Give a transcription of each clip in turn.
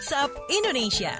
WhatsApp Indonesia.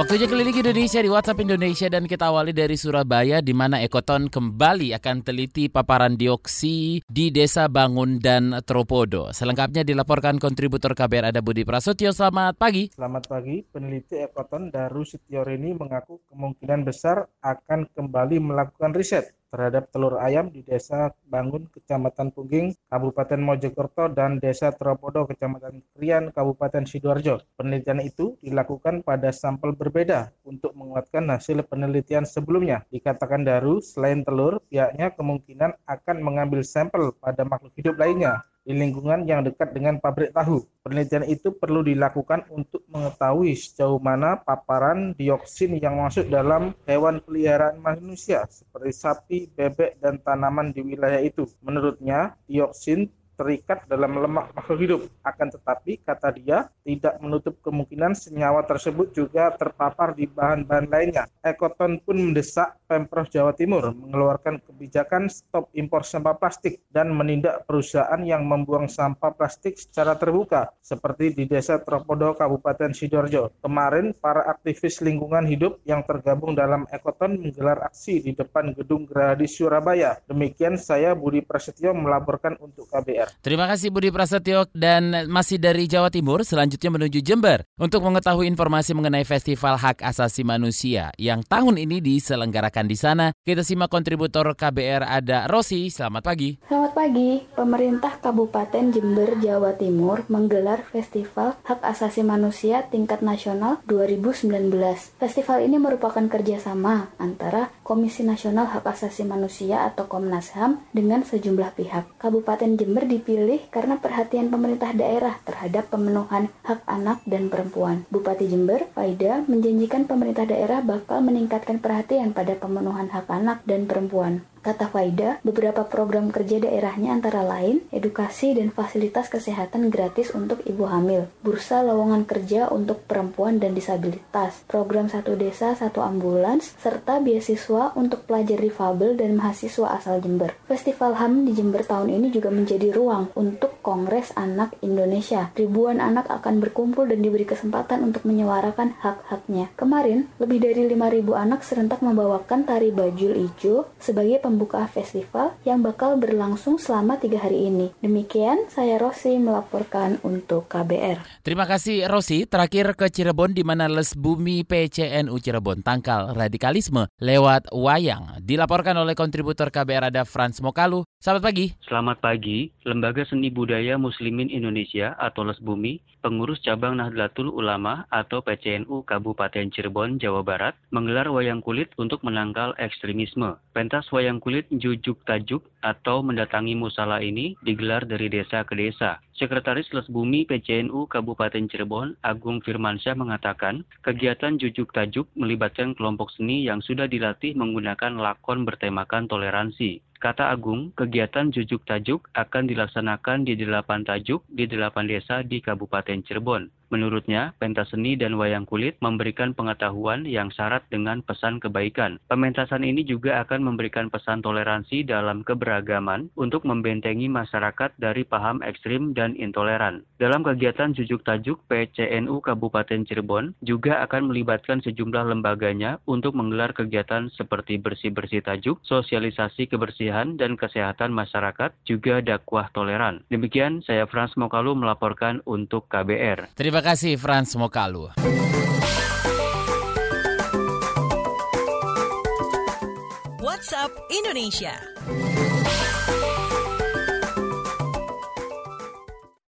Waktunya keliling Indonesia di WhatsApp Indonesia dan kita awali dari Surabaya di mana Ekoton kembali akan teliti paparan dioksi di Desa Bangun dan Tropodo. Selengkapnya dilaporkan kontributor KBR ada Budi Prasetyo. Selamat pagi. Selamat pagi. Peneliti Ekoton Daru Sitiorini mengaku kemungkinan besar akan kembali melakukan riset terhadap telur ayam di Desa Bangun, Kecamatan Pungging, Kabupaten Mojokerto, dan Desa Tropodo, Kecamatan Krian, Kabupaten Sidoarjo. Penelitian itu dilakukan pada sampel berbeda untuk menguatkan hasil penelitian sebelumnya. Dikatakan Daru, selain telur, pihaknya kemungkinan akan mengambil sampel pada makhluk hidup lainnya di lingkungan yang dekat dengan pabrik tahu. Penelitian itu perlu dilakukan untuk mengetahui sejauh mana paparan dioksin yang masuk dalam hewan peliharaan manusia seperti sapi, bebek, dan tanaman di wilayah itu. Menurutnya, dioksin terikat dalam lemak makhluk hidup. Akan tetapi, kata dia, tidak menutup kemungkinan senyawa tersebut juga terpapar di bahan-bahan lainnya. Ekoton pun mendesak Pemprov Jawa Timur mengeluarkan kebijakan stop impor sampah plastik dan menindak perusahaan yang membuang sampah plastik secara terbuka, seperti di Desa Tropodo, Kabupaten Sidoarjo. Kemarin, para aktivis lingkungan hidup yang tergabung dalam Ekoton menggelar aksi di depan Gedung Gerahadi Surabaya. Demikian saya Budi Prasetyo melaporkan untuk KBR. Terima kasih Budi Prasetyo dan masih dari Jawa Timur selanjutnya menuju Jember untuk mengetahui informasi mengenai Festival Hak Asasi Manusia yang tahun ini diselenggarakan di sana. Kita simak kontributor KBR ada Rosi. Selamat pagi. Selamat pagi. Pemerintah Kabupaten Jember, Jawa Timur menggelar Festival Hak Asasi Manusia tingkat nasional 2019. Festival ini merupakan kerjasama antara Komisi Nasional Hak Asasi Manusia atau Komnas HAM dengan sejumlah pihak. Kabupaten Jember di dipilih karena perhatian pemerintah daerah terhadap pemenuhan hak anak dan perempuan. Bupati Jember, Faida, menjanjikan pemerintah daerah bakal meningkatkan perhatian pada pemenuhan hak anak dan perempuan. Kata Faida, beberapa program kerja daerahnya antara lain edukasi dan fasilitas kesehatan gratis untuk ibu hamil, bursa lowongan kerja untuk perempuan dan disabilitas, program satu desa satu ambulans, serta beasiswa untuk pelajar difabel dan mahasiswa asal Jember. Festival HAM di Jember tahun ini juga menjadi ruang untuk Kongres Anak Indonesia. Ribuan anak akan berkumpul dan diberi kesempatan untuk menyuarakan hak-haknya. Kemarin, lebih dari 5.000 anak serentak membawakan tari bajul ijo sebagai pembuka festival yang bakal berlangsung selama tiga hari ini. Demikian, saya Rosi melaporkan untuk KBR. Terima kasih Rosi. Terakhir ke Cirebon di mana Les Bumi PCNU Cirebon tangkal radikalisme lewat wayang. Dilaporkan oleh kontributor KBR ada Frans Mokalu. Selamat pagi. Selamat pagi. Lembaga Seni Budaya Muslimin Indonesia atau Les Bumi, pengurus cabang Nahdlatul Ulama atau PCNU Kabupaten Cirebon, Jawa Barat, menggelar wayang kulit untuk menangkal ekstremisme. Pentas wayang kulit jujuk tajuk atau mendatangi musala ini digelar dari desa ke desa. Sekretaris Les Bumi PCNU Kabupaten Cirebon, Agung Firmansyah mengatakan, kegiatan jujuk tajuk melibatkan kelompok seni yang sudah dilatih menggunakan lakon bertemakan toleransi. Kata Agung, kegiatan jujuk tajuk akan dilaksanakan di delapan tajuk di delapan desa di Kabupaten Cirebon. Menurutnya, pentas seni dan wayang kulit memberikan pengetahuan yang syarat dengan pesan kebaikan. Pementasan ini juga akan memberikan pesan toleransi dalam keberagaman untuk membentengi masyarakat dari paham ekstrim dan intoleran. Dalam kegiatan jujuk tajuk PCNU Kabupaten Cirebon juga akan melibatkan sejumlah lembaganya untuk menggelar kegiatan seperti bersih-bersih tajuk, sosialisasi kebersihan dan kesehatan masyarakat, juga dakwah toleran. Demikian saya Frans Mokalu melaporkan untuk KBR. Terima Terima kasih Frans Mokalu. WhatsApp Indonesia.